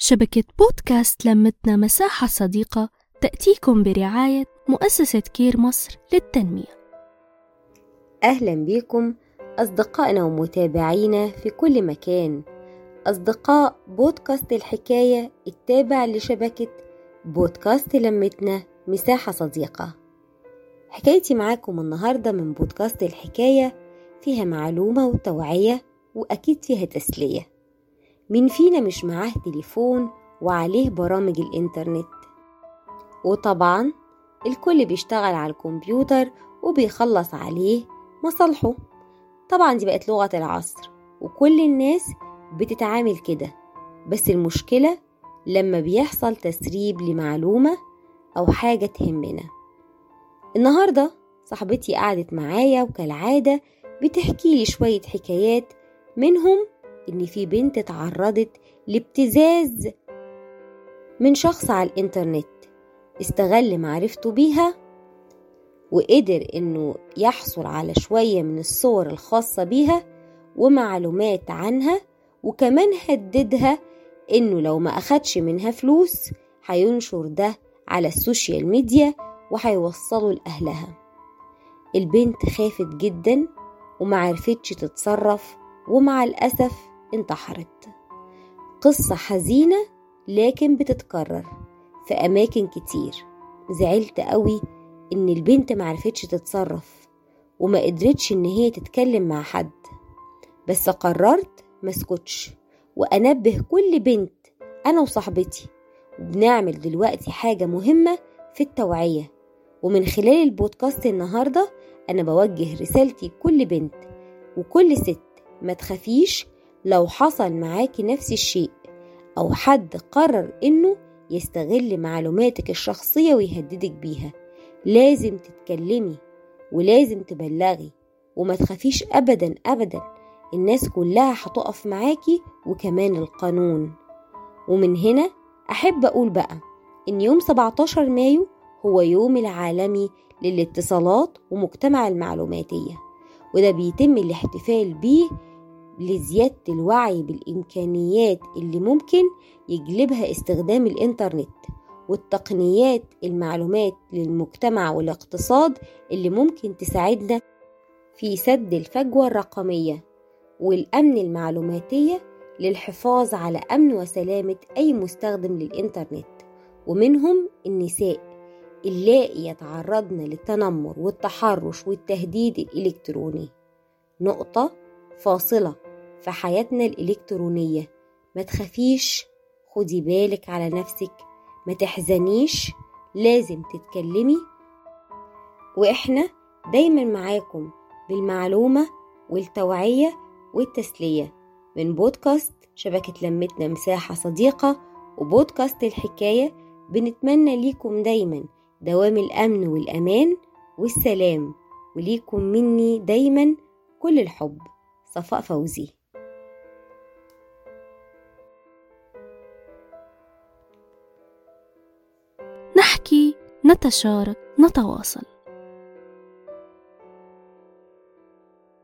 شبكة بودكاست لمتنا مساحة صديقة تأتيكم برعاية مؤسسة كير مصر للتنمية. أهلا بكم أصدقائنا ومتابعينا في كل مكان. أصدقاء بودكاست الحكاية التابع لشبكة بودكاست لمتنا مساحة صديقة. حكايتي معاكم النهاردة من بودكاست الحكاية فيها معلومة وتوعية وأكيد فيها تسلية. مين فينا مش معاه تليفون وعليه برامج الإنترنت. وطبعا الكل بيشتغل على الكمبيوتر وبيخلص عليه مصالحه. طبعا دي بقت لغة العصر وكل الناس بتتعامل كده. بس المشكلة لما بيحصل تسريب لمعلومة أو حاجة تهمنا. النهاردة صاحبتي قعدت معايا وكالعادة بتحكي لي شوية حكايات منهم إن في بنت اتعرضت لابتزاز من شخص على الإنترنت. استغل معرفته بيها وقدر إنه يحصل على شوية من الصور الخاصة بيها ومعلومات عنها وكمان هددها إنه لو ما أخدش منها فلوس هينشر ده على السوشيال ميديا وهيوصله لأهلها. البنت خافت جدا ومعرفتش تتصرف ومع الأسف انتحرت. قصة حزينة لكن بتتكرر في أماكن كتير. زعلت قوي إن البنت معرفتش تتصرف وما قدرتش إن هي تتكلم مع حد. بس قررت مسكتش وأنبه كل بنت أنا وصاحبتي وبنعمل دلوقتي حاجة مهمة في التوعية. ومن خلال البودكاست النهاردة أنا بوجه رسالتي لكل بنت وكل ست ما تخافيش لو حصل معاكي نفس الشيء أو حد قرر إنه يستغل معلوماتك الشخصية ويهددك بيها لازم تتكلمي ولازم تبلغي وما تخافيش أبدا أبدا. الناس كلها هتقف معاكي وكمان القانون. ومن هنا أحب أقول بقى إن يوم 17 مايو هو يوم العالمي للاتصالات ومجتمع المعلوماتية وده بيتم الاحتفال بيه لزيادة الوعي بالإمكانيات اللي ممكن يجلبها استخدام الإنترنت والتقنيات المعلومات للمجتمع والاقتصاد اللي ممكن تساعدنا في سد الفجوة الرقمية والأمن المعلوماتية للحفاظ على أمن وسلامة أي مستخدم للإنترنت ومنهم النساء اللائي يتعرضن للتنمر والتحرش والتهديد الإلكتروني. نقطة فاصلة. في حياتنا الإلكترونية. ما تخافيش خدي بالك على نفسك. ما تحزنيش لازم تتكلمي. وإحنا دايما معاكم بالمعلومة والتوعية والتسلية من بودكاست شبكة لمتنا مساحة صديقة وبودكاست الحكاية. بنتمنى ليكم دايما دوام الأمن والأمان والسلام وليكم مني دايما كل الحب. صفاء فوزي. نحكي نتشارك نتواصل.